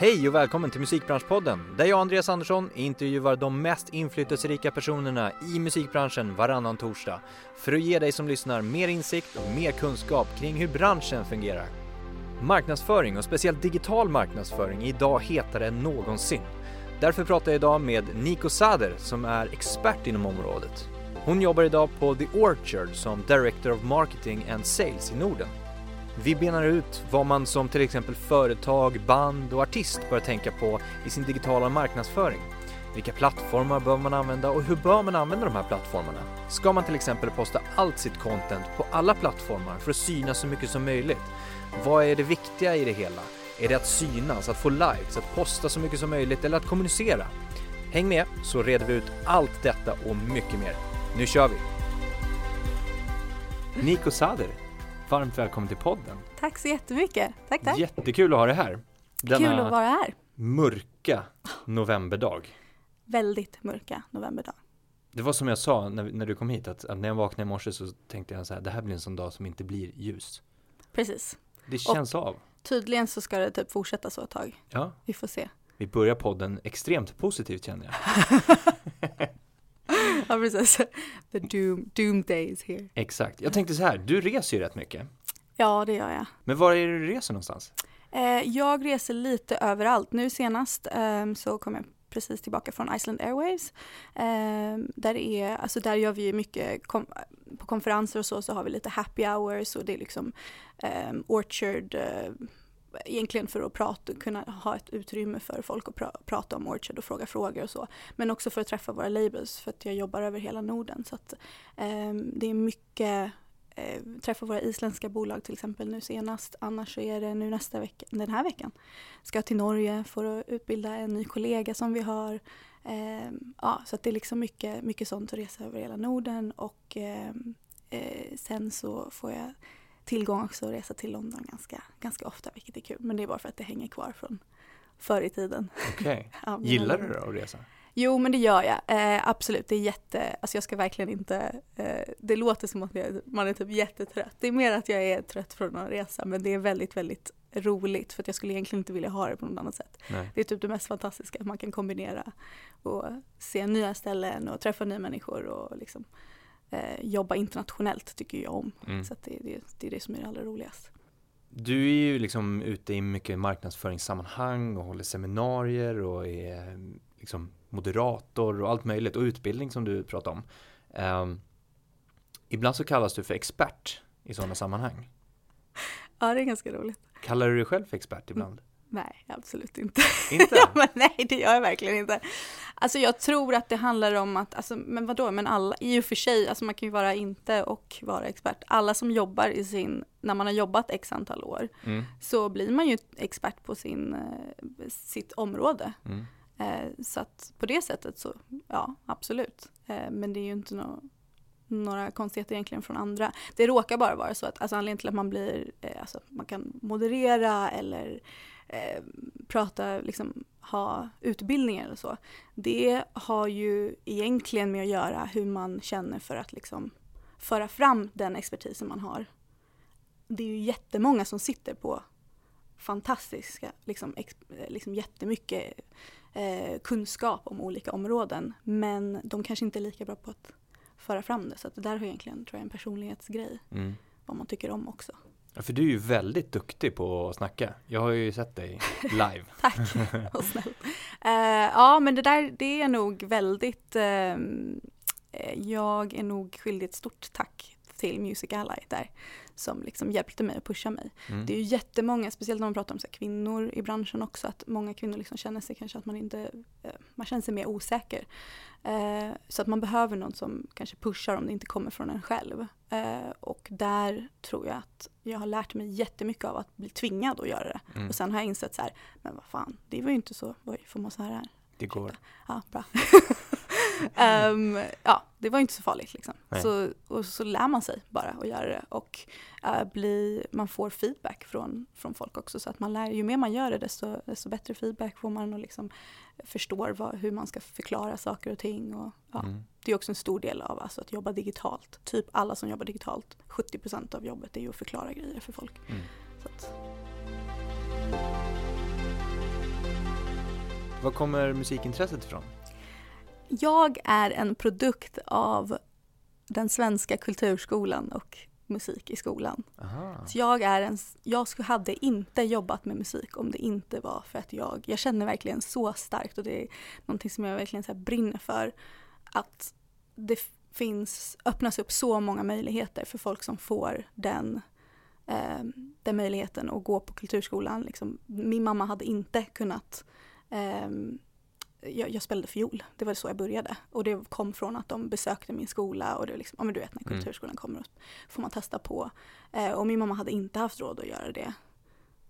Hej och välkommen till Musikbranschpodden där jag, Andreas Andersson, intervjuar de mest inflytelserika personerna i musikbranschen varannan torsdag för att ge dig som lyssnar mer insikt och mer kunskap kring hur branschen fungerar. Marknadsföring och speciellt digital marknadsföring är idag hetare än någonsin. Därför pratar jag idag med Nico Sader som är expert inom området. Hon jobbar idag på The Orchard som Director of Marketing and Sales i Norden. Vi benar ut vad man som till exempel företag, band och artist bör tänka på i sin digitala marknadsföring. Vilka plattformar bör man använda och hur bör man använda de här plattformarna? Ska man till exempel posta allt sitt content på alla plattformar för att synas så mycket som möjligt? Vad är det viktiga i det hela? Är det att synas, att få likes, att posta så mycket som möjligt eller att kommunicera? Häng med så reder vi ut allt detta och mycket mer. Nu kör vi! Nico Sader, varmt välkommen till podden. Tack så jättemycket. Tack, tack. Jättekul att ha dig här. Kul att vara här. mörka novemberdag. Väldigt mörka novemberdag. Det var som jag sa när, när du kom hit, att, att när jag vaknade i morse så tänkte jag så här, det här blir en sån dag som inte blir ljus. Precis. Det känns av. Tydligen så ska det typ fortsätta så ett tag. Ja, Vi får se. vi börjar podden extremt positivt känner jag. Ja, precis. The doom, doom day is here. Exakt. Jag tänkte så här, du reser ju rätt mycket. Ja, det gör jag. Men var är det du reser någonstans? Eh, jag reser lite överallt. Nu senast eh, så kom jag precis tillbaka från Iceland Airwaves. Eh, där, är, alltså där gör vi mycket, kom, på konferenser och så, så har vi lite happy hours och det är liksom eh, Orchard, eh, egentligen för att prata, kunna ha ett utrymme för folk att pra, prata om Orchard och fråga frågor och så. Men också för att träffa våra labels för att jag jobbar över hela Norden. Så att, eh, det är mycket eh, träffa våra isländska bolag till exempel nu senast. Annars så är det nu nästa vecka, den här veckan. Ska till Norge för att utbilda en ny kollega som vi har. Eh, ja, så att det är liksom mycket, mycket sånt att resa över hela Norden och eh, eh, sen så får jag tillgång också att resa till London ganska, ganska ofta vilket är kul. Men det är bara för att det hänger kvar från förr i tiden. Okej. Ja, mina Gillar du då att resa? Jo, men det gör jag. Eh, absolut, det är jätte... Alltså jag ska verkligen inte... Eh, det låter som att jag, man är typ jättetrött. Det är mer att jag är trött från att resa, men det är väldigt, väldigt roligt för att jag skulle egentligen inte vilja ha det på något annat sätt. Nej. Det är typ det mest fantastiska, att man kan kombinera och se nya ställen och träffa nya människor och liksom eh, jobba internationellt tycker jag om. Mm. Så det, det, det är det som är det allra roligast. Du är ju liksom ute i mycket marknadsföringssammanhang och håller seminarier och är liksom moderator och allt möjligt och utbildning som du pratar om. Ehm, ibland så kallas du för expert i sådana sammanhang. Ja, det är ganska roligt. Kallar du dig själv för expert ibland? Nej, absolut inte. Inte? men nej, det gör jag verkligen inte. Alltså jag tror att det handlar om att, alltså, men vadå, men alla, i och för sig, alltså man kan ju vara inte och vara expert. Alla som jobbar i sin, när man har jobbat x antal år, Mm. så blir man ju expert på sin, eh, sitt område. Mm. Eh, så att på det sättet så, ja, absolut. Eh, men det är ju inte nå några konstigheter egentligen från andra. Det råkar bara vara så att alltså anledningen till att man blir, eh, alltså man kan moderera eller eh, prata, liksom ha utbildningar eller så. Det har ju egentligen med att göra hur man känner för att liksom föra fram den expertisen man har. Det är ju jättemånga som sitter på fantastiska, liksom, ex, eh, liksom jättemycket eh, kunskap om olika områden. Men de kanske inte är lika bra på att föra fram det. Så det där har egentligen, tror jag, en personlighetsgrej. Mm. Vad man tycker om också. Ja, för du är ju väldigt duktig på att snacka. Jag har ju sett dig live. Tack, vad snällt. Eh, ja, men det där, det är nog väldigt... eh, jag är nog skyldig ett stort tack till Music Ally där. Som liksom hjälpte mig och pusha mig. Mm. Det är ju jättemånga, speciellt när man pratar om så här, kvinnor i branschen också, att många kvinnor liksom känner sig kanske att man inte, eh, man känner sig mer osäker. Eh, så att man behöver någon som kanske pushar om det inte kommer från en själv. Eh, och där tror jag att jag har lärt mig jättemycket av att bli tvingad att göra det. Mm. Och sen har jag insett så här, men vad fan, det var ju inte så, oj, får man så här? Det går. Ja, bra. Ehm, ja, det var inte så farligt liksom. Nej. Så, och så lär man sig bara att göra det och eh, bli, man får feedback från, från folk också. Så att man lär, ju mer man gör det desto, desto bättre feedback får man och liksom förstår vad, hur man ska förklara saker och ting. Och, ja. Mm. Det är också en stor del av alltså, att jobba digitalt. Typ alla som jobbar digitalt, 70% av jobbet är ju att förklara grejer för folk. Mm. Var kommer musikintresset ifrån? Jag är en produkt av den svenska kulturskolan och musik i skolan. Aha. Så jag, är en, jag hade inte jobbat med musik om det inte var för att jag, jag känner verkligen så starkt och det är någonting som jag verkligen så brinner för. Att det finns, öppnas upp så många möjligheter för folk som får den, eh, den möjligheten att gå på kulturskolan. Liksom, min mamma hade inte kunnat eh, jag, jag, spelade fiol, det var så jag började. Och det kom från att de besökte min skola och det liksom, ja men du vet när mm. kulturskolan kommer får man testa på. Eh, och min mamma hade inte haft råd att göra det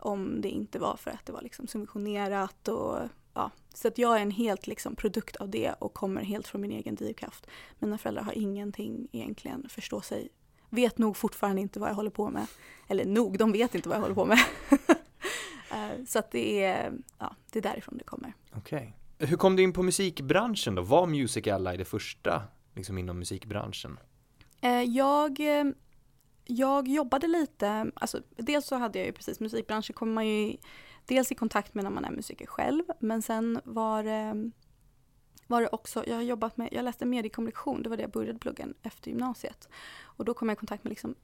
om det inte var för att det var liksom subventionerat och ja. Så att jag är en helt liksom produkt av det och kommer helt från min egen drivkraft. Mina föräldrar har ingenting egentligen, förstå sig, vet nog fortfarande inte vad jag håller på med. Eller nog, de vet inte vad jag håller på med. Eh, så att det är, ja, det är därifrån det kommer. Okej. Okay. Hur kom du in på musikbranschen då? Var Music Ally det första liksom inom musikbranschen? Eh, jag, eh, jag jobbade lite, alltså dels så hade jag ju precis musikbranschen kommer man ju dels i kontakt med när man är musiker själv men sen var det var det också, jag har jobbat med, jag läste mediekommunikation, det var det jag började plugga efter gymnasiet. Och då kom jag i kontakt med liksom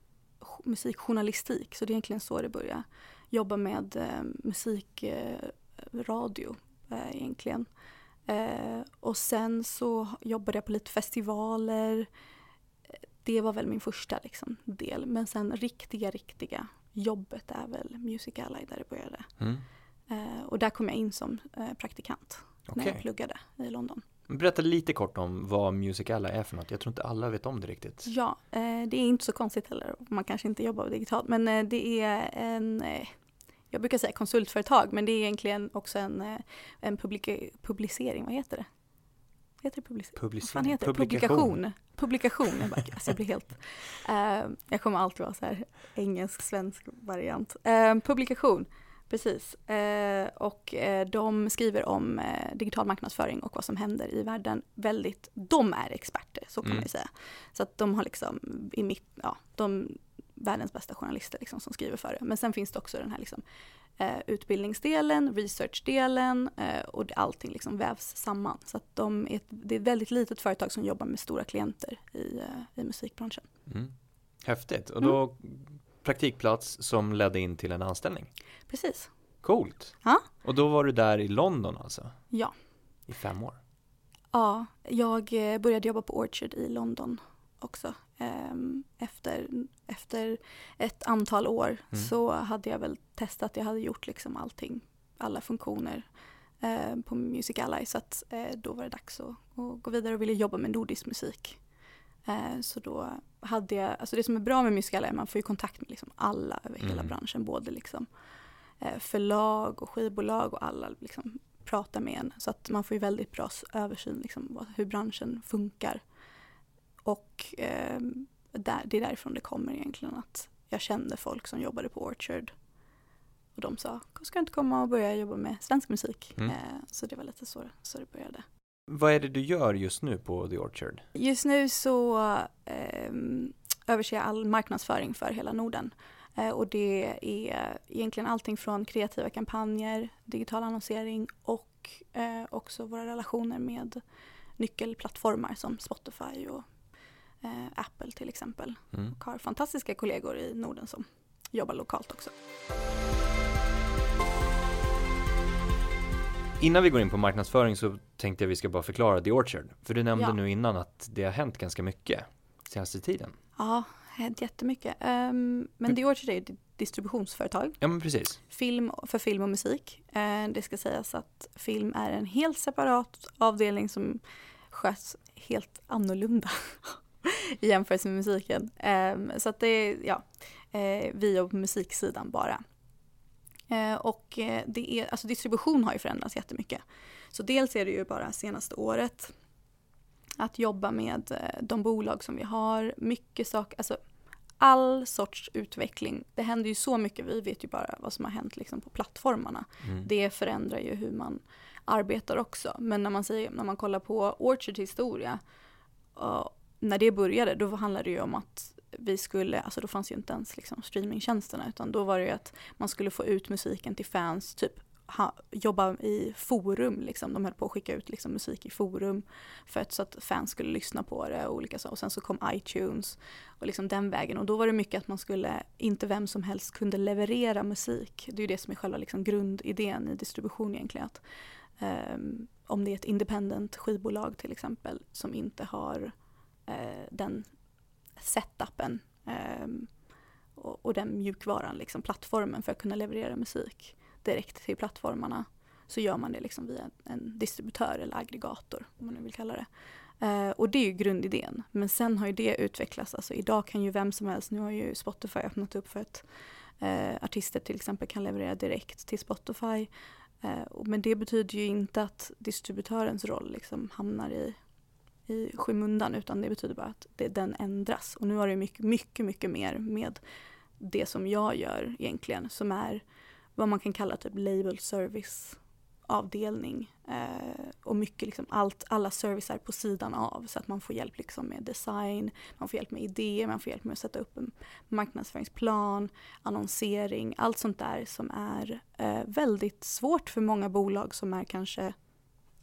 musikjournalistik, så det är egentligen så det började. Jobba med eh, musikradio eh, egentligen. Eh, och sen så jobbade jag på lite festivaler. Det var väl min första liksom, del. Men sen riktiga, riktiga jobbet är väl Music Ally där det började. Mm. Eh, och där kom jag in som eh, praktikant okay. när jag pluggade i London. Berätta lite kort om vad Music Ally är för något. Jag tror inte alla vet om det riktigt. Ja, eh, det är inte så konstigt heller. Man kanske inte jobbar digitalt. Men eh, det är en jag brukar säga konsultföretag, men det är egentligen också en, eh, en publika, publicering, vad heter det? Heter det publicering? Publicering. Vad heter det? Publikation. Publikation. Jag, bara, alltså jag blir helt... Uh, jag kommer alltid vara så här engelsk-svensk variant. Uh, publikation, precis. Uh, och de skriver om digital marknadsföring och vad som händer i världen väldigt... De är experter, så kan mm. man ju säga. Så att de har liksom i mitt... Ja, de världens bästa journalister liksom, som skriver för det. Men sen finns det också den här liksom, eh, utbildningsdelen, researchdelen eh, och allting liksom vävs samman. Så att de är ett, det är ett väldigt litet företag som jobbar med stora klienter i, eh, i musikbranschen. Mm. Häftigt. Och då mm. praktikplats som ledde in till en anställning? Precis. Coolt. Ja. Och då var du där i London alltså? Ja. I fem år? Ja, jag eh, började jobba på Orchard i London också. Ehm, efter, efter ett antal år mm. så hade jag väl testat, jag hade gjort liksom allting, alla funktioner eh, på Music Ally så att eh, då var det dags att, att, gå vidare och ville jobba med nordisk musik. Eh, så då hade jag, alltså det som är bra med Music Ally är att man får ju kontakt med liksom alla över hela mm. branschen, både liksom eh, förlag och skivbolag och alla liksom pratar med en så att man får ju väldigt bra översyn liksom, hur branschen funkar. Och eh, där, det är därifrån det kommer egentligen att jag kände folk som jobbade på Orchard och de sa, ska du inte komma och börja jobba med svensk musik? Mm. Eh, så det var lite så, så det började. Vad är det du gör just nu på The Orchard? Just nu så eh, överser jag all marknadsföring för hela Norden. Eh, och det är egentligen allting från kreativa kampanjer, digital annonsering och eh, också våra relationer med nyckelplattformar som Spotify och eh, Apple till exempel. Mm. Och har fantastiska kollegor i Norden som jobbar lokalt också. Innan vi går in på marknadsföring så tänkte jag vi ska bara förklara The Orchard. För du nämnde ja. nu innan att det har hänt ganska mycket senaste tiden. Ja, hänt jättemycket. Um, men The Orchard är ett distributionsföretag. Ja, men precis. Film, för film och musik. Uh, det ska sägas att film är en helt separat avdelning som sköts helt annorlunda i jämförelse med musiken. Um, så att det är, ja, uh, vi och musiksidan bara. Uh, och uh, det är, alltså distribution har ju förändrats jättemycket. Så dels är det ju bara senaste året att jobba med de bolag som vi har, mycket saker, alltså all sorts utveckling. Det händer ju så mycket, vi vet ju bara vad som har hänt liksom på plattformarna. Mm. Det förändrar ju hur man arbetar också. Men när man, säger, när man kollar på Orchards historia när det började då handlade det ju om att vi skulle, alltså då fanns ju inte ens liksom streamingtjänsterna utan då var det ju att man skulle få ut musiken till fans typ ha, jobba i forum. Liksom. De höll på att skicka ut liksom, musik i forum för att, så att fans skulle lyssna på det och olika så. Och sen så kom iTunes och liksom den vägen. Och då var det mycket att man skulle, inte vem som helst kunde leverera musik. Det är ju det som är själva liksom, grundidén i distribution egentligen. Att, um, om det är ett independent skivbolag till exempel som inte har eh, den setupen eh, och, och den mjukvaran, liksom, plattformen för att kunna leverera musik direkt till plattformarna så gör man det liksom via en distributör eller aggregator, om man nu vill kalla det. Eh, och det är ju grundidén. Men sen har ju det utvecklats. Alltså idag kan ju vem som helst, nu har ju Spotify öppnat upp för att eh, artister till exempel kan leverera direkt till Spotify. Uh, men det betyder ju inte att distributörens roll liksom hamnar i, i skymundan utan det betyder bara att det, den ändras. Och nu har det mycket, mycket, mycket mer med det som jag gör egentligen som är vad man kan kalla typ label service avdelning eh, och mycket liksom allt, alla servicer på sidan av så att man får hjälp liksom med design, man får hjälp med idéer, man får hjälp med att sätta upp en marknadsföringsplan, annonsering, allt sånt där som är eh, väldigt svårt för många bolag som är kanske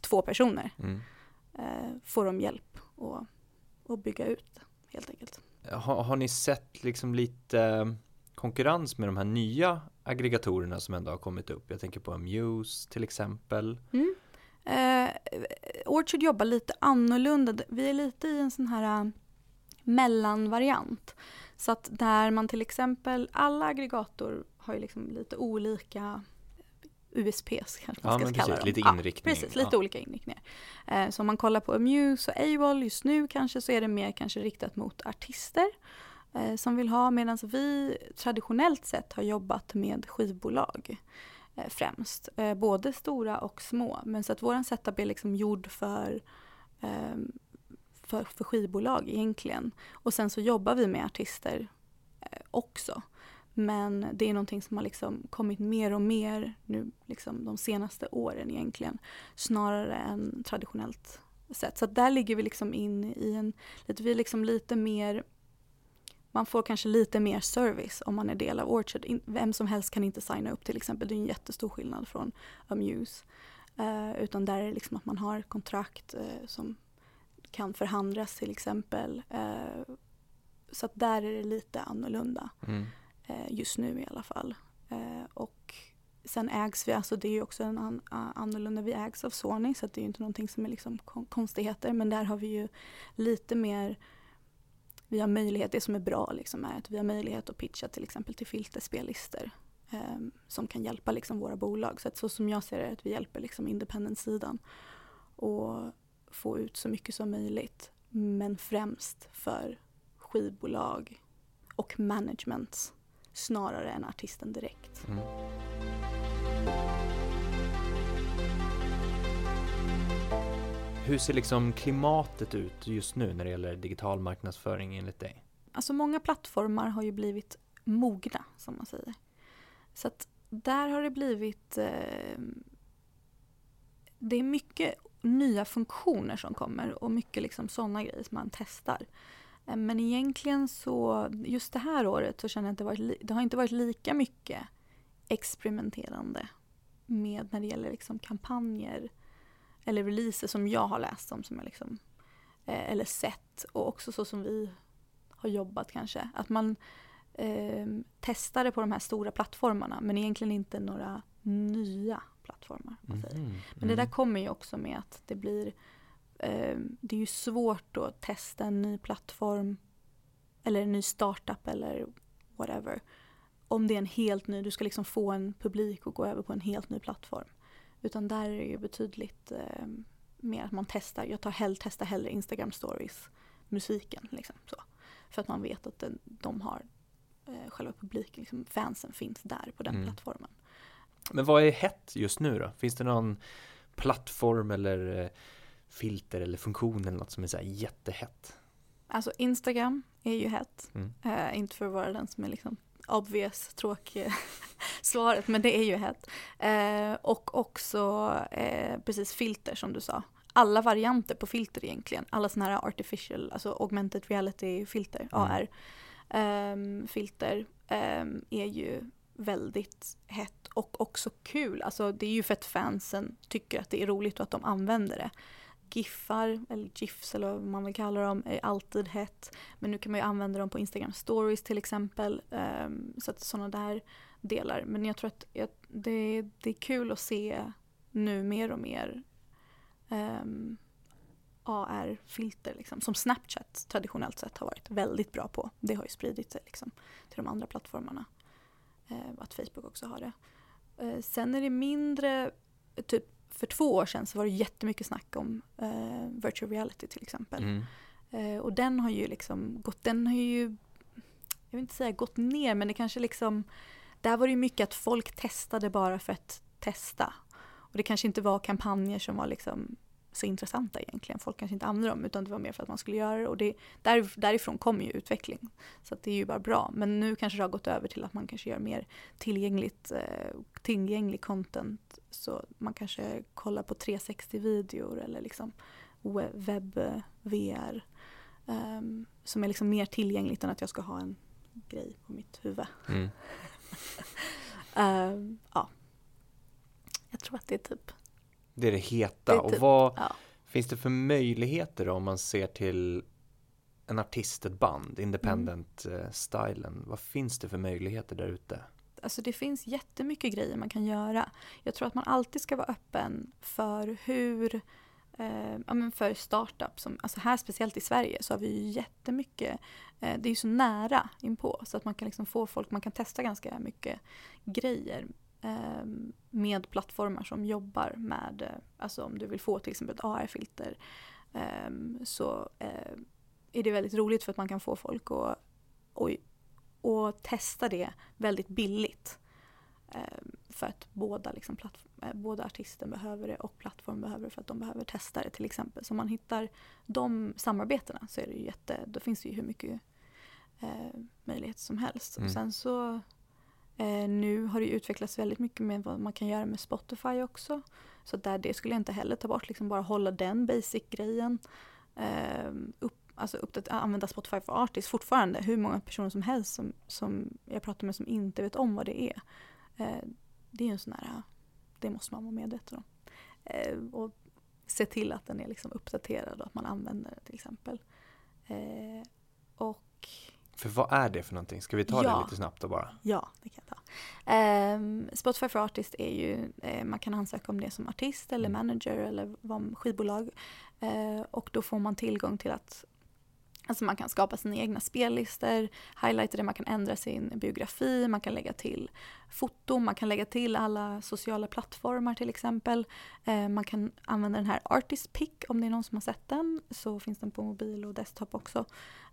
två personer. Mm. Eh, får de hjälp att, att bygga ut helt enkelt. Har, har ni sett liksom lite konkurrens med de här nya aggregatorerna som ändå har kommit upp. Jag tänker på Amuse till exempel. Mm. Eh, Orchard jobbar lite annorlunda. Vi är lite i en sån här uh, mellanvariant. Så att där man till exempel, alla aggregator har ju liksom lite olika USPs kanske man ja, ska men kalla precis, dem. Lite inriktning. Ja, precis, lite ja. olika inriktningar. Eh, så om man kollar på Amuse och AWOL just nu kanske så är det mer kanske riktat mot artister eh, som vill ha medan vi traditionellt sett har jobbat med skivbolag eh, främst. Både stora och små. Men så att vår setup är liksom gjord för, ehm, för, för skivbolag egentligen. Och sen så jobbar vi med artister också. Men det är någonting som har liksom kommit mer och mer nu liksom de senaste åren egentligen. Snarare än traditionellt sett. Så där ligger vi liksom in i en, vi är liksom lite mer man får kanske lite mer service om man är del av Orchard. Vem som helst kan inte signa upp till exempel. Det är en jättestor skillnad från Amuse. Uh, utan där är det liksom att man har kontrakt uh, som kan förhandlas till exempel. Uh, så att där är det lite annorlunda. Mm. Eh, just nu i alla fall. Eh, och sen ägs vi, alltså det är ju också en an, annorlunda, vi ägs av Sony så det är ju inte någonting som är liksom konstigheter men där har vi ju lite mer vi har möjlighet, det som är bra liksom är att vi har möjlighet att pitcha till exempel till filterspellistor eh, som kan hjälpa liksom våra bolag. Så, att så som jag ser det är att vi hjälper liksom independent-sidan och få ut så mycket som möjligt. Men främst för skivbolag och management snarare än artisten direkt. Mm. Hur ser liksom klimatet ut just nu när det gäller digital marknadsföring enligt dig? Alltså många plattformar har ju blivit mogna som man säger. Så att där har det blivit eh, det är mycket nya funktioner som kommer och mycket liksom sådana grejer som man testar. Eh, men egentligen så, just det här året så känner jag att det, varit, det har inte varit lika mycket experimenterande med när det gäller liksom kampanjer eller releaser som jag har läst om, som jag liksom, eh, eller sett och också så som vi har jobbat kanske. Att man eh, testar det på de här stora plattformarna men egentligen inte några nya plattformar. Mm, men det där mm. kommer ju också med att det blir det är ju svårt att testa en ny plattform eller en ny startup eller whatever. Om det är en helt ny, du ska liksom få en publik och gå över på en helt ny plattform. Utan där är det ju betydligt eh, mer att man testar. Jag tar hell, testar hellre Instagram stories, musiken liksom så. För att man vet att den, de har eh, själva publiken, liksom, fansen finns där på den mm. plattformen. Men vad är hett just nu då? Finns det någon plattform eller eh, filter eller funktion eller något som är så här jättehett? Alltså Instagram är ju hett. Mm. Uh, inte för att vara den som är liksom obvious, tråkig svaret, men det är ju hett. Eh, och också eh, precis filter som du sa. Alla varianter på filter egentligen. Alla sådana här artificial, alltså augmented reality filter, mm. AR. Filter ehm, är ju väldigt hett och också kul. Alltså det är ju för att fansen tycker att det är roligt och att de använder det. GIFar, eller GIFs eller vad man vill kalla dem, är alltid hett. Men nu kan man ju använda dem på Instagram stories till exempel. Um, så att sådana där delar. Men jag tror att jag, det, det är kul att se nu mer och mer ehm, um, AR-filter liksom, som Snapchat traditionellt sett har varit väldigt bra på. Det har ju spridit sig liksom, till de andra plattformarna. Uh, att Facebook också har det. Uh, sen är det mindre, typ för två år sedan så var det jättemycket snack om uh, virtual reality till exempel. Mm. och den har ju liksom gått, den har ju, jag vill inte säga gått ner men det kanske liksom, där var det ju mycket att folk testade bara för att testa. Och det kanske inte var kampanjer som var liksom så intressanta egentligen. Folk kanske inte använde dem utan det var mer för att man skulle göra det och det, där, därifrån kommer ju utveckling. Så det är ju bara bra. Men nu kanske det har gått över till att man kanske gör mer tillgängligt, eh, tillgänglig content. Så man kanske kollar på 360-videor eller liksom webb-VR. Um, ehm, som är liksom mer tillgängligt än att jag ska ha en grej på mitt huvud. Mm. um, ja. Jag tror att det är typ det är det heta. Det är typ, och vad ja. finns det för möjligheter om man ser till en artist, ett band, independent-stilen? Mm. Vad finns det för möjligheter där ute? Alltså det finns jättemycket grejer man kan göra. Jag tror att man alltid ska vara öppen för hur eh, ja, men för startups. Som, alltså här speciellt i Sverige så har vi ju jättemycket, eh, det är ju så nära inpå så att man kan liksom få folk, man kan testa ganska mycket grejer. Ehm, med plattformar som jobbar med, eh, alltså om du vill få till exempel ett AR-filter ehm, så eh, är det väldigt roligt för att man kan få folk att och, och testa det väldigt billigt. Ehm, för att båda, liksom, eh, båda artisten behöver det och plattformen behöver det för att de behöver testa det till exempel. Så om man hittar de samarbetena så är det ju jätte, då finns det ju hur mycket eh, möjligheter som helst. Mm. Och sen så Eh, nu har det utvecklats väldigt mycket med vad man kan göra med Spotify också. Så där, det skulle jag inte heller ta bort, liksom bara hålla den basic-grejen. Eh, upp, alltså upp använda Spotify för Artists fortfarande. Hur många personer som helst som, som jag pratar med som inte vet om vad det är. Eh, det är en sån här, det måste man vara medveten om. Eh, och se till att den är liksom uppdaterad och att man använder den till exempel. Eh, och för vad är det för någonting? Ska vi ta ja. det lite snabbt då bara? Ja, det kan jag ta. Um, Spotify for Artist är ju, uh, man kan ansöka om det som artist eller mm. manager eller vad, skivbolag. Uh, och då får man tillgång till att Alltså man kan skapa sina egna spellistor, highlighta det, man kan ändra sin biografi, man kan lägga till foton, man kan lägga till alla sociala plattformar till exempel. Eh, man kan använda den här Artist Pick om det är någon som har sett den, så finns den på mobil och desktop också.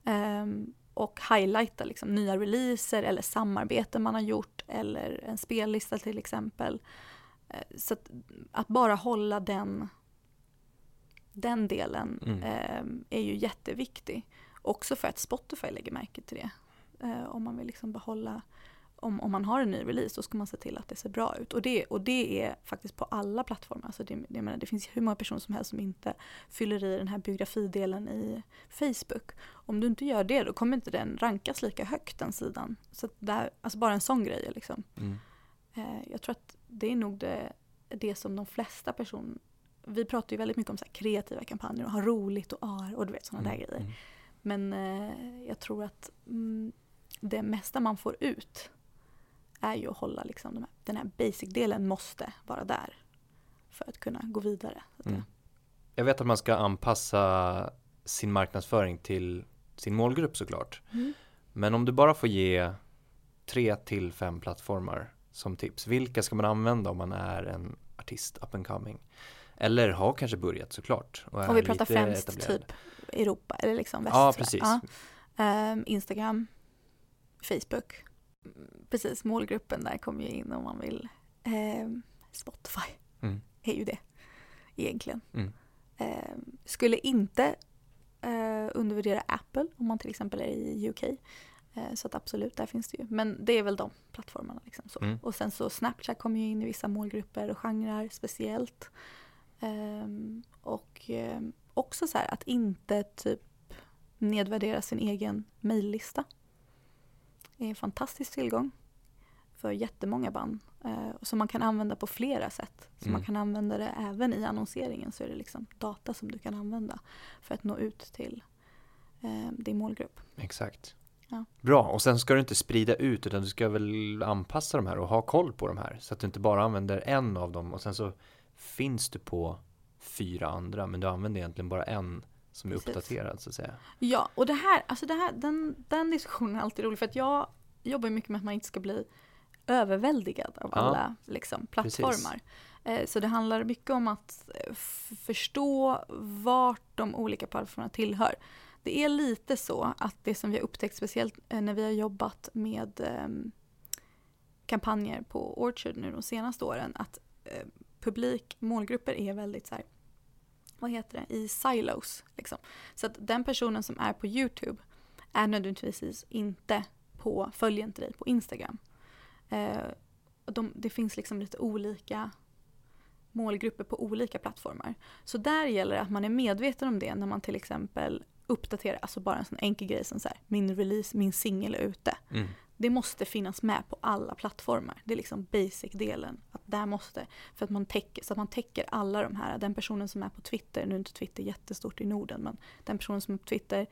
Eh, och highlighta liksom, nya releaser eller samarbeten man har gjort eller en spellista till exempel. Eh, så att, att, bara hålla den, den delen mm. eh, är ju jätteviktig. Också för att Spotify lägger märke till det. Eh, om man vill liksom behålla om, om man har en ny release så ska man se till att det ser bra ut. Och det, och det är faktiskt på alla plattformar. Alltså det, det, menar, det finns hur många personer som helst som inte fyller i den här biografidelen i Facebook. Om du inte gör det då kommer inte den rankas lika högt den sidan. Så där, alltså bara en sån grej liksom. Mm. Eh, jag tror att det är nog det, det som de flesta personer vi pratar ju väldigt mycket om så kreativa kampanjer och ha roligt och AR och du vet sådana mm. där grejer. Mm. Men eh, jag tror att mm, det mesta man får ut är ju att hålla liksom de här, den här basic-delen måste vara där för att kunna gå vidare. Mm. Jag vet att man ska anpassa sin marknadsföring till sin målgrupp såklart. Mm. Men om du bara får ge tre till fem plattformar som tips, vilka ska man använda om man är en artist up and coming? Eller har kanske börjat såklart. Och, och vi pratar främst etablerad. typ Europa eller liksom västra. Ja, precis. Ja. Um, Instagram, Facebook precis, målgruppen där kommer ju in om man vill. Eh, Spotify mm. är ju det egentligen. Mm. Eh, skulle inte eh, undervärdera Apple om man till exempel är i UK. Eh, så att absolut, där finns det ju. Men det är väl de plattformarna. Liksom så. Mm. Och sen så Snapchat kommer ju in i vissa målgrupper och genrer speciellt. Ehm, och ehm, också så här att inte typ nedvärdera sin egen mejllista är en fantastisk tillgång. för jättemånga band. Eh, som man kan använda på flera sätt. Så Mm. man kan använda det även i annonseringen så är det liksom data som du kan använda för att nå ut till eh, din målgrupp. Exakt. Ja. Bra, och sen ska du inte sprida ut utan du ska väl anpassa de här och ha koll på de här så att du inte bara använder en av dem och sen så finns du på fyra andra men du använder egentligen bara en som är Precis. uppdaterad så att säga. Ja, och det här, alltså det här, den, den diskussionen är alltid rolig för att jag jobbar mycket med att man inte ska bli överväldigad av Ja. alla liksom, plattformar. Eh, Så det handlar mycket om att förstå vart de olika plattformarna tillhör. Det är lite så att det som vi har upptäckt, speciellt eh, när vi har jobbat med ehm, kampanjer på Orchard nu de senaste åren, att eh, publik, målgrupper är väldigt så här, vad heter det, i silos. Liksom. Så att den personen som är på YouTube är nödvändigtvis inte på, följer inte dig på Instagram. Eh, de, det finns liksom lite olika målgrupper på olika plattformar. Så där gäller det att man är medveten om det när man till exempel uppdaterar, alltså bara en sån enkel grej som så här, min release, min singel är ute. Mm. Det måste finnas med på alla plattformar. Det är liksom basic-delen. Att där måste, för att man täcker, så att man täcker alla de här. Den personen som är på Twitter, nu är inte Twitter jättestort i Norden, men den personen som är på Twitter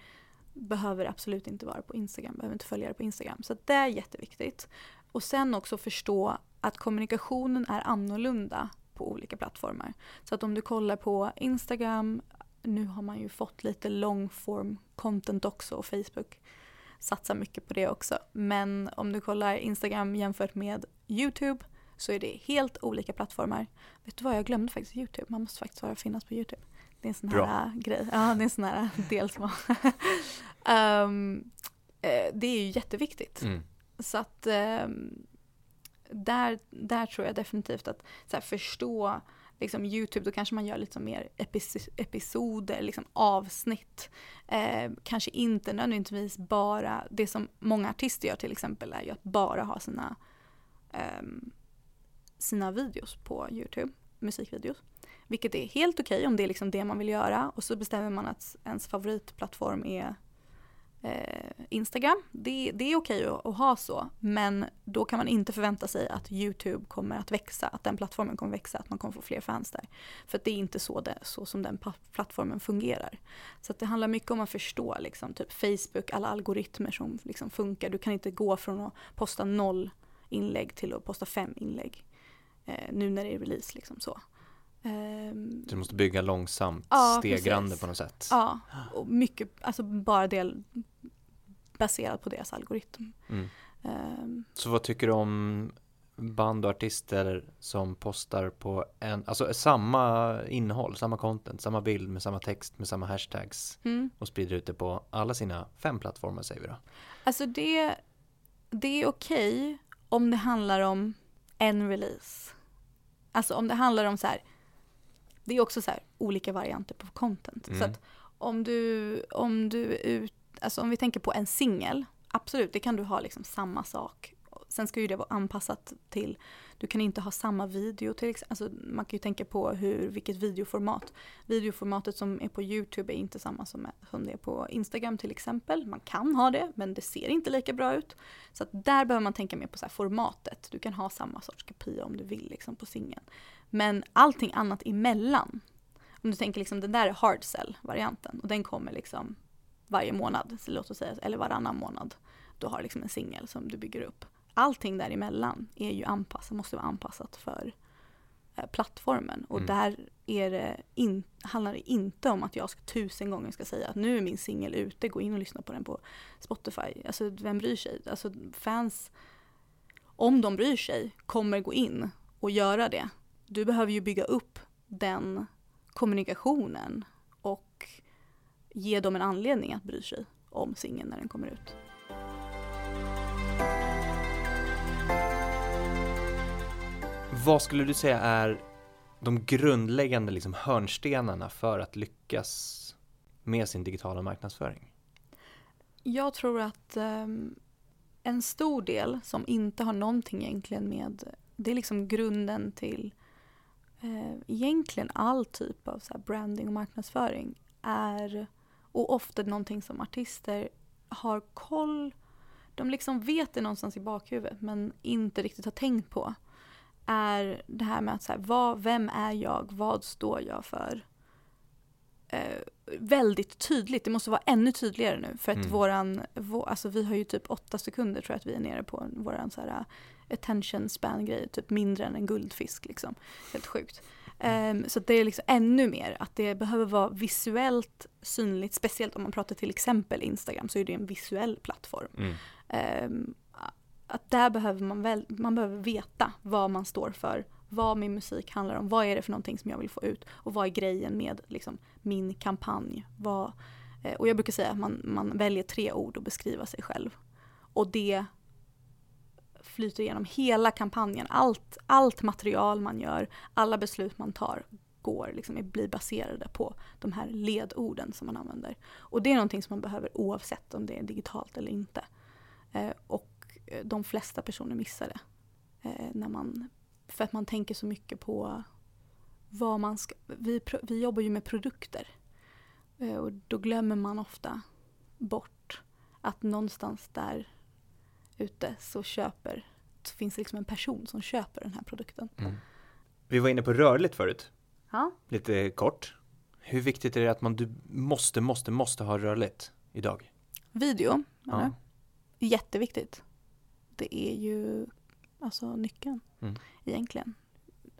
behöver absolut inte vara på Instagram, behöver inte följa det på Instagram. Så det är jätteviktigt. Och sen också förstå att kommunikationen är annorlunda på olika plattformar. Så att om du kollar på Instagram, nu har man ju fått lite long form content också och Facebook satsar mycket på det också. Men om du kollar Instagram jämfört med YouTube så är det helt olika plattformar. Vet du vad, jag glömde faktiskt YouTube. Man måste faktiskt vara finnas på YouTube. Det är en sån här Bra. äh, grej. Ja, det är en sån här del som um, Det är ju jätteviktigt. Mm. Så att ehm, där, där tror jag definitivt att här, förstå liksom Youtube, då kanske man gör lite mer epis- episoder, liksom avsnitt. Eh, kanske inte nödvändigtvis bara, det som många artister gör till exempel är ju att bara ha sina, eh, sina videos på Youtube, musikvideos. Vilket är helt okej om det är liksom det man vill göra och så bestämmer man att ens favoritplattform är eh, Instagram. Det, det är okej att, att ha så, men då kan man inte förvänta sig att YouTube kommer att växa, att den plattformen kommer växa, att man kommer få fler fans där. För att det är inte så, det, så som den plattformen fungerar. Så att det handlar mycket om att förstå liksom, typ Facebook, alla algoritmer som liksom funkar. Du kan inte gå från att posta noll inlägg till att posta fem inlägg. Eh, nu när det är release liksom så. Ehm, Du måste bygga långsamt, Ja, stegrande precis. på något sätt. Ja, och mycket, alltså bara det baserat på deras algoritm. Mm. Ehm, Så vad tycker du om band och artister som postar på en, alltså samma innehåll, samma content, samma bild med samma text med samma hashtags mm. och sprider ut det på alla sina fem plattformar säger vi då? Alltså det, det är okej om det handlar om en release. Alltså om det handlar om så här, det är också så här olika varianter på content. Så Mm. att om du, om du ut, alltså om vi tänker på en singel, absolut det kan du ha liksom samma sak. Sen ska ju det vara anpassat till, du kan inte ha samma video till exempel, alltså man kan ju tänka på hur, vilket videoformat. Videoformatet som är på YouTube är inte samma som, som det är på Instagram till exempel. Man kan ha det men det ser inte lika bra ut. Så att där behöver man tänka mer på så formatet. Du kan ha samma sorts kopia om du vill liksom på singeln. Men allting annat emellan. Om du tänker liksom den där är hard sell varianten och den kommer liksom varje månad, låt oss säga, eller varannan månad. Du har liksom en singel som du bygger upp. Allting däremellan är ju anpassat, måste vara anpassat för eh, plattformen. Och Mm. där är det in, handlar det inte om att jag ska tusen gånger ska säga att nu är min singel ute, gå in och lyssna på den på Spotify. Alltså vem bryr sig? Alltså fans, om de bryr sig, kommer gå in och göra det. Du behöver ju bygga upp den kommunikationen och ge dem en anledning att bry sig om singeln när den kommer ut. Vad skulle du säga är de grundläggande liksom hörnstenarna för att lyckas med sin digitala marknadsföring? Jag tror att ehm, en stor del som inte har någonting egentligen med, det är liksom grunden till eh, egentligen all typ av så här branding och marknadsföring är, och ofta någonting som artister har koll, de liksom vet det någonstans i bakhuvudet men inte riktigt har tänkt på är det här med att så här, vad, vem är jag, vad står jag för? Eh, väldigt tydligt, det måste vara ännu tydligare nu för att Mm. våran, vå, alltså vi har ju typ åtta sekunder tror jag att vi är nere på våran så här attention span grej, typ mindre än en guldfisk liksom. Helt sjukt. Ehm, så det är liksom ännu mer att det behöver vara visuellt synligt, speciellt om man pratar till exempel Instagram så är det en visuell plattform. Mm. Ehm, att där behöver man väl, man behöver veta vad man står för, vad min musik handlar om, vad är det för någonting som jag vill få ut och vad är grejen med liksom, min kampanj. Vad, eh, och jag brukar säga att man, man väljer tre ord att beskriva sig själv. Och det flyter igenom hela kampanjen. Allt, allt material man gör, alla beslut man tar går, liksom, blir baserade på de här ledorden som man använder. Och det är någonting som man behöver oavsett om det är digitalt eller inte. Eh, och eh, de flesta personer missar det. Eh, när man, för att man tänker så mycket på vad man ska... Vi, vi jobbar ju med produkter. Eh, och då glömmer man ofta bort att någonstans där ute så köper, så finns det liksom en person som köper den här produkten. Mm. Vi var inne på rörligt förut, Ja. lite kort. Hur viktigt är det att man du måste, måste, måste ha rörligt idag? Video, Ja. jätteviktigt. Det är ju alltså nyckeln Mm. egentligen.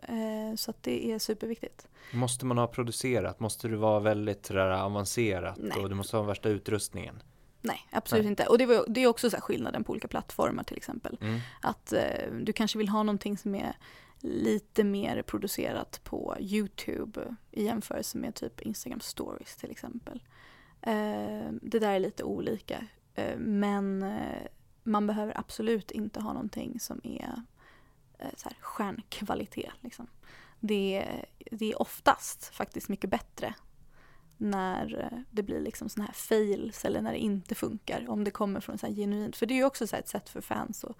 Eh, så att det är superviktigt. Måste man ha producerat? Måste det vara väldigt sådär avancerat? Nej. Och du måste ha värsta utrustningen? Nej, absolut Nej. inte. Och det, var, det är också så här skillnaden på olika plattformar till exempel. Mm. Att eh, du kanske vill ha någonting som är lite mer producerat på Youtube i jämförelse med typ Instagram stories till exempel. Eh, det där är lite olika. Eh, men eh, man behöver absolut inte ha någonting som är eh, så här, stjärnkvalitet. Liksom. Det, är- det är oftast faktiskt mycket bättre när eh, det blir liksom såna här fails eller när det inte funkar. Om det kommer från så här genuint. För det är ju också så ett sätt för fans att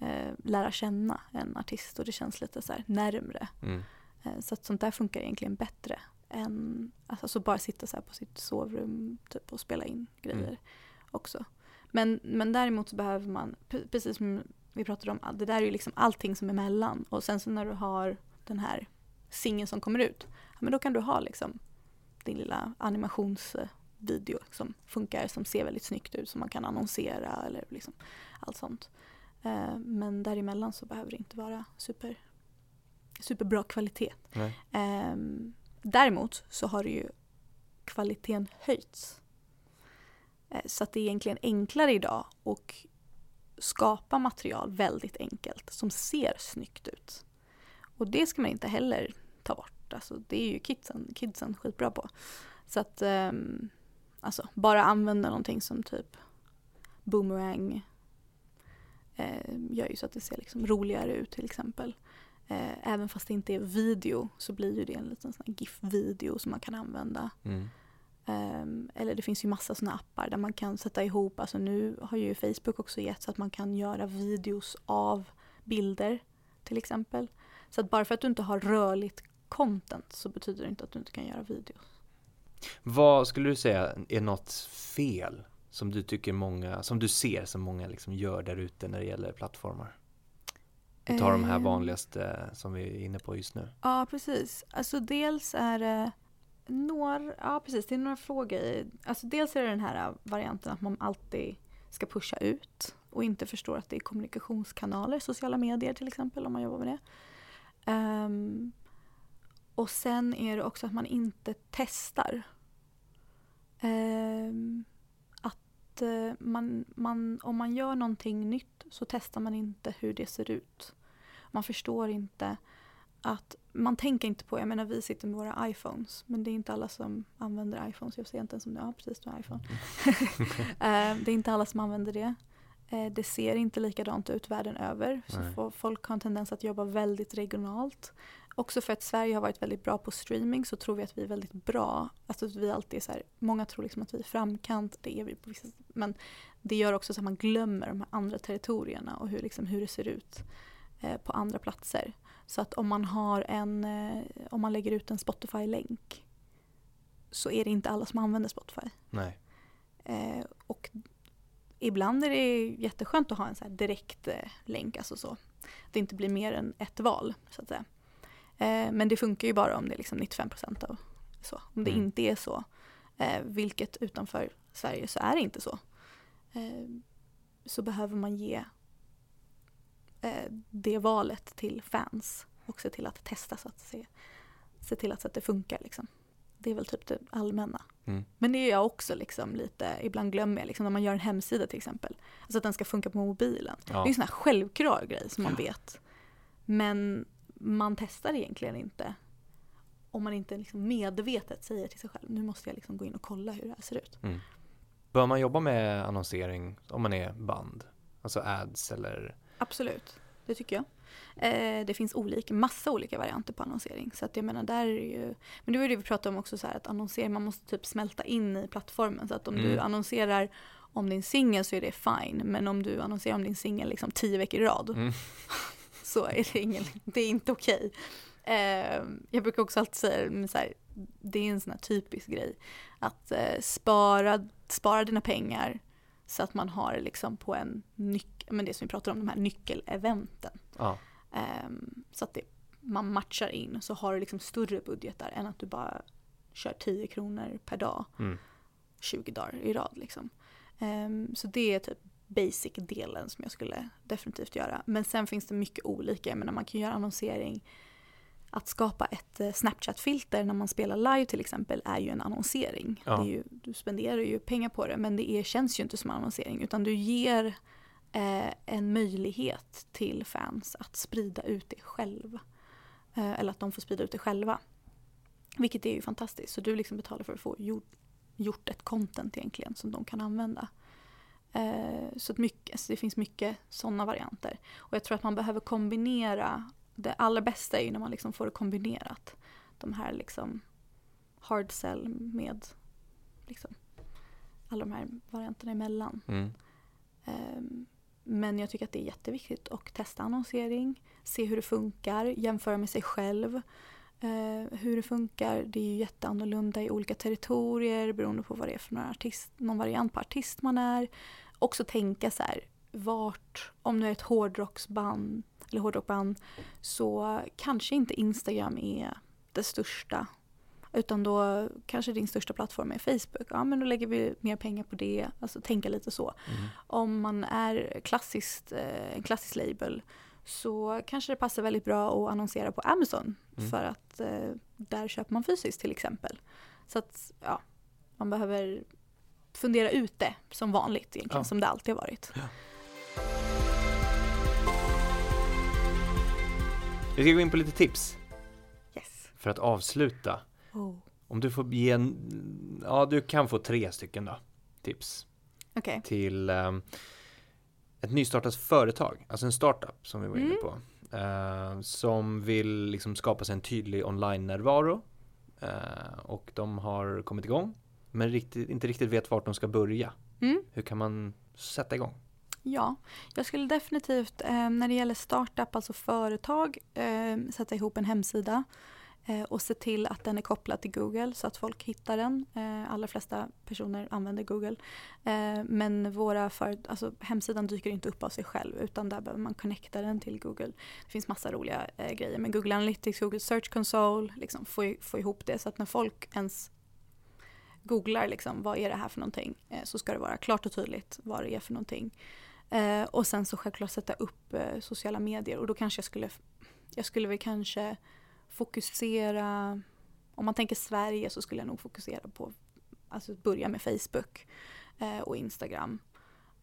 eh, lära känna en artist och det känns lite så här närmre. Mm. Eh, så att sånt där funkar egentligen bättre än alltså, så bara sitta så på sitt sovrum typ, och spela in grejer Mm. också. Men, men däremot så behöver man, pre- precis som vi pratade om, det där är ju liksom allting som är mellan och sen så när du har den här singeln som kommer ut, ja, men då kan du ha liksom din lilla animationsvideo som funkar, som ser väldigt snyggt ut, som man kan annonsera eller liksom allt sånt. Eh, Men däremellan så behöver det inte vara super, superbra kvalitet. Nej. Ehm, däremot så har ju kvaliteten höjts. Eh, så att det är egentligen enklare idag att skapa material väldigt enkelt som ser snyggt ut. Och det ska man inte heller ta bort. Alltså, det är ju kidsen, kidsen skitbra på. Så att um, alltså, bara använda någonting som typ boomerang eh, gör ju så att det ser liksom roligare ut till exempel. Eh, även fast det inte är video så blir ju det en liten sån GIF-video som man kan använda. Mm. Ehm, eller det finns ju massa såna appar där man kan sätta ihop, alltså nu har ju Facebook också gett så att man kan göra videos av bilder till exempel. Så att bara för att du inte har rörligt content så betyder det inte att du inte kan göra videos. Vad skulle du säga är något fel som du tycker många, som du ser som många liksom gör där ute när det gäller plattformar? Vi tar de här Ehm, vanligaste som vi är inne på just nu. Ja, precis. Alltså dels är det några, ja precis, det är några frågor i. Alltså dels är det den här äh, varianten att man alltid ska pusha ut och inte förstår att det är kommunikationskanaler, sociala medier till exempel om man jobbar med det. Um, och sen är det också att man inte testar. Um, att äh, man, man, om man gör någonting nytt så testar man inte hur det ser ut. Man förstår inte att man tänker inte på, jag menar vi sitter med våra iPhones men det är inte alla som använder iPhones. Jag ser inte ens om det, ja precis du har iPhone. Eh, det är inte alla som använder det. Eh, Det ser inte likadant ut världen över. Så Nej. folk har en tendens att jobba väldigt regionalt. Också för att Sverige har varit väldigt bra på streaming så tror vi att vi är väldigt bra. Alltså att vi alltid är så här, många tror liksom att vi är framkant, det är vi på vissa Men det gör också så att man glömmer de här andra territorierna och hur, liksom, hur det ser ut på andra platser. Så att om man har en, eh, om man lägger ut en Spotify-länk så är det inte alla som använder Spotify. Nej. Eh, och ibland är det jätteskönt att ha en så direkt eh, länk, alltså så. Det inte blir mer än ett val så att säga. Eh, men det funkar ju bara om det är liksom 95% av så. Om det mm. inte är så, eh, vilket utanför Sverige så är det inte så. Eh, så behöver man ge eh, det valet till fans och se till att testa så att se, se till att, så att det funkar liksom. Det är väl typ det allmänna. Mm. Men det är jag också liksom lite, ibland glömmer jag liksom när man gör en hemsida till exempel. Alltså att den ska funka på mobilen. Ja. Det är en sån här självklar grej som man vet. Men man testar egentligen inte om man inte liksom medvetet säger till sig själv nu måste jag liksom gå in och kolla hur det här ser ut. Mm. Bör man jobba med annonsering om man är band? Alltså ads eller? Absolut, det tycker jag. Eh, det finns olika, massa olika varianter på annonsering. Så att jag menar där är ju, men det var ju det vi pratade om också så här att annonsering, man måste typ smälta in i plattformen. Så att om mm. du annonserar om din singel så är det fine. Men om du annonserar om din singel liksom tio veckor i rad mm. så är det, ingen, det är inte okej. Okay. Eh, jag brukar också alltid säga, så här, det är en sån här typisk grej, att eh, spara, spara dina pengar så att man har liksom på en nyckel, men det som vi pratar om, de här nyckeleventen. Ja. Um, så att det, man matchar in så har du liksom större budgetar än att du bara kör 10 kronor per dag mm. 20 dagar i rad. Liksom. Um, så det är typ basic-delen som jag skulle definitivt göra. Men sen finns det mycket olika. Jag menar, man kan göra annonsering. Att skapa ett eh, Snapchat-filter när man spelar live till exempel är ju en annonsering. Ja. Ju, du spenderar ju pengar på det men det är, känns ju inte som annonsering utan du ger eh, en möjlighet till fans att sprida ut det själva. Eh, eller att de får sprida ut det själva. Vilket är ju fantastiskt. Så du liksom betalar för att få gjort, gjort ett content egentligen som de kan använda. Eh, så mycket, alltså det finns mycket sådana varianter. Och jag tror att man behöver kombinera. Det allra bästa är ju när man liksom får det kombinerat. De här liksom hard sell med liksom alla de här varianterna emellan. Mm. Um, men jag tycker att det är jätteviktigt att testa annonsering, se hur det funkar, jämföra med sig själv. Uh, hur det funkar, det är ju jätteannorlunda i olika territorier beroende på vad det är för någon, artist, någon variant på artist man är. Också tänka så här, vart, om du är ett hårdrocksband eller hårdrockband så kanske inte Instagram är det största utan då kanske din största plattform är Facebook. Ja men då lägger vi mer pengar på det. Alltså tänka lite så. Mm. Om man är klassiskt, eh, en klassisk label så kanske det passar väldigt bra att annonsera på Amazon. Mm. För att eh, där köper man fysiskt till exempel. Så att ja, man behöver fundera ut det som vanligt egentligen, ja. som det alltid har varit. Ja. Vi ska gå in på lite tips. Yes. För att avsluta. Oh. Om du får ge en, ja du kan få tre stycken då, tips. Okay. Till um, ett nystartat företag, alltså en startup som vi var inne mm. på. Uh, som vill liksom skapa sig en tydlig online-närvaro. Uh, och de har kommit igång, men riktigt, inte riktigt vet vart de ska börja. Mm. Hur kan man sätta igång? Ja, jag skulle definitivt eh, när det gäller startup, alltså företag, eh, sätta ihop en hemsida Eh, och se till att den är kopplad till Google så att folk hittar den. Eh, allra flesta personer använder Google. Eh, men våra för, alltså, hemsidan dyker inte upp av sig själv utan där behöver man connecta den till Google. Det finns massa roliga eh, grejer med Google Analytics, Google Search Console, liksom få, få ihop det så att när folk ens googlar liksom, vad är det här för någonting eh, så ska det vara klart och tydligt vad det är för någonting. Eh, och sen så självklart sätta upp sociala medier och då kanske jag skulle, jag skulle väl kanske fokusera, om man tänker Sverige så skulle jag nog fokusera på, alltså börja med Facebook eh, och Instagram.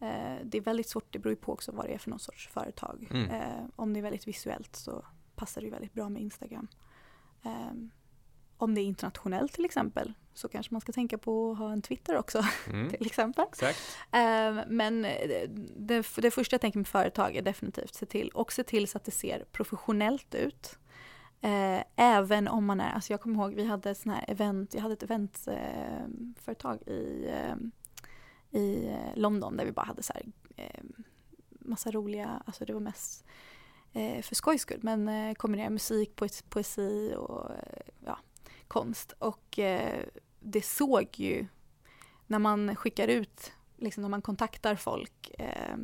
Eh, det är väldigt svårt, det beror ju på också vad det är för någon sorts företag. Mm. Eh, om det är väldigt visuellt så passar det väldigt bra med Instagram. Eh, om det är internationellt till exempel så kanske man ska tänka på att ha en Twitter också mm. till exempel. Eh, men det, det, första jag tänker med företag är definitivt se till och se till så att det ser professionellt ut. Eh, även om man är, alltså jag kommer ihåg vi hade sån här event, jag hade ett eventföretag eh, i, eh, i London där vi bara hade så här eh, massa roliga, alltså det var mest eh, för skojs skull men eh, kombinera musik, poesi, och eh, ja, konst och det såg ju när man skickar ut liksom när man kontaktar folk eh,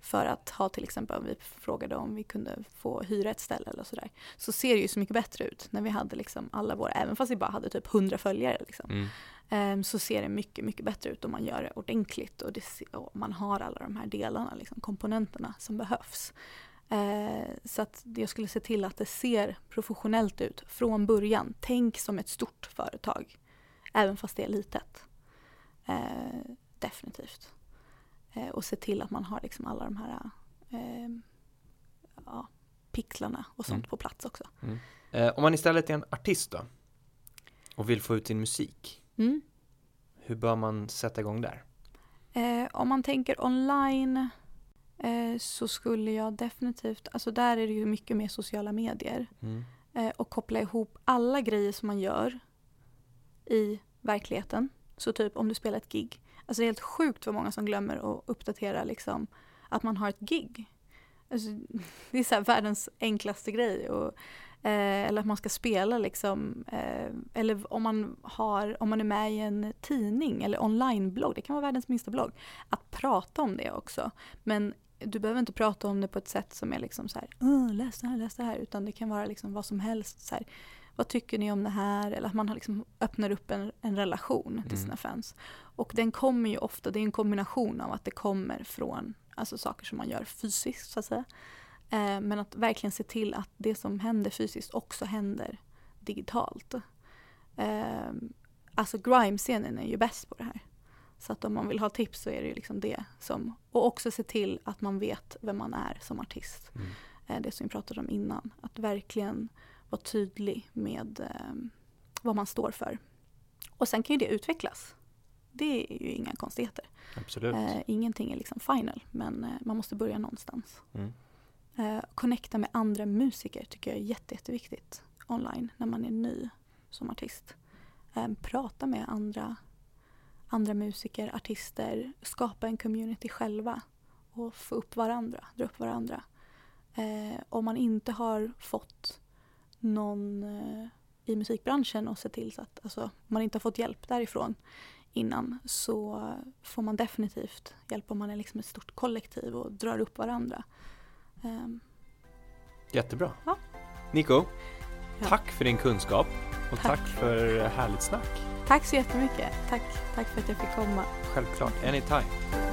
för att ha till exempel, vi frågade om vi kunde få hyra ett ställe eller sådär, så ser det ju så mycket bättre ut när vi hade liksom alla våra, även fast vi bara hade typ 100 följare liksom, Mm. Ehm, så ser det mycket, mycket bättre ut om man gör det ordentligt och, det, och man har alla de här delarna, liksom, komponenterna som behövs. Eh, så att jag skulle se till att det ser professionellt ut från början. Tänk som ett stort företag, även fast det är litet. Eh, definitivt. Eh, och se till att man har liksom alla de här eh, ja, pixlarna och sånt Mm. på plats också. Eh, om man istället är en artist då och vill få ut sin musik, Mm. hur bör man sätta igång där? Eh, om man tänker online eh, så skulle jag definitivt, alltså där är det ju mycket mer sociala medier Mm. eh, och koppla ihop alla grejer som man gör i verkligheten. Så typ om du spelar ett gig, alltså det är helt sjukt vad många som glömmer att uppdatera liksom att man har ett gig. Alltså, det är så världens enklaste grej. Och, eh, eller att man ska spela liksom, eh, eller om man, har, om man är med i en tidning eller onlineblogg, det kan vara världens minsta blogg, att prata om det också. Men du behöver inte prata om det på ett sätt som är liksom så här, "Åh, läs det här, läs det här, utan det kan vara liksom vad som helst. Så här, vad tycker ni om det här? Eller att man liksom öppnar upp en, en relation till Mm. sina fans. Och den kommer ju ofta, det är en kombination av att det kommer från alltså saker som man gör fysiskt så att säga. Eh, men att verkligen se till att det som händer fysiskt också händer digitalt. Eh, alltså grime-scenen är ju bäst på det här. Så att om man vill ha tips så är det ju liksom det som, och också se till att man vet vem man är som artist. Mm. Eh, det som vi pratade om innan. Att verkligen vara tydlig med eh, vad man står för. Och sen kan ju det utvecklas. Det är ju inga konstigheter. Absolut. Eh, ingenting är liksom final, men eh, man måste börja någonstans. Mm. Connecta med andra musiker tycker jag är jätte, jätteviktigt online när man är ny som artist. Prata med andra, andra musiker, artister, skapa en community själva och få upp varandra, dra upp varandra. Eh, om man inte har fått någon eh, i musikbranschen och se till så att, alltså, om man inte har fått hjälp därifrån innan så får man definitivt hjälp om man är liksom ett stort kollektiv och drar upp varandra. Ehm, Jättebra. Ja. Nico, Ja. tack för din kunskap och tack, Tack. för härligt snack tack så jättemycket. Tack, tack för att jag fick komma. Självklart, anytime.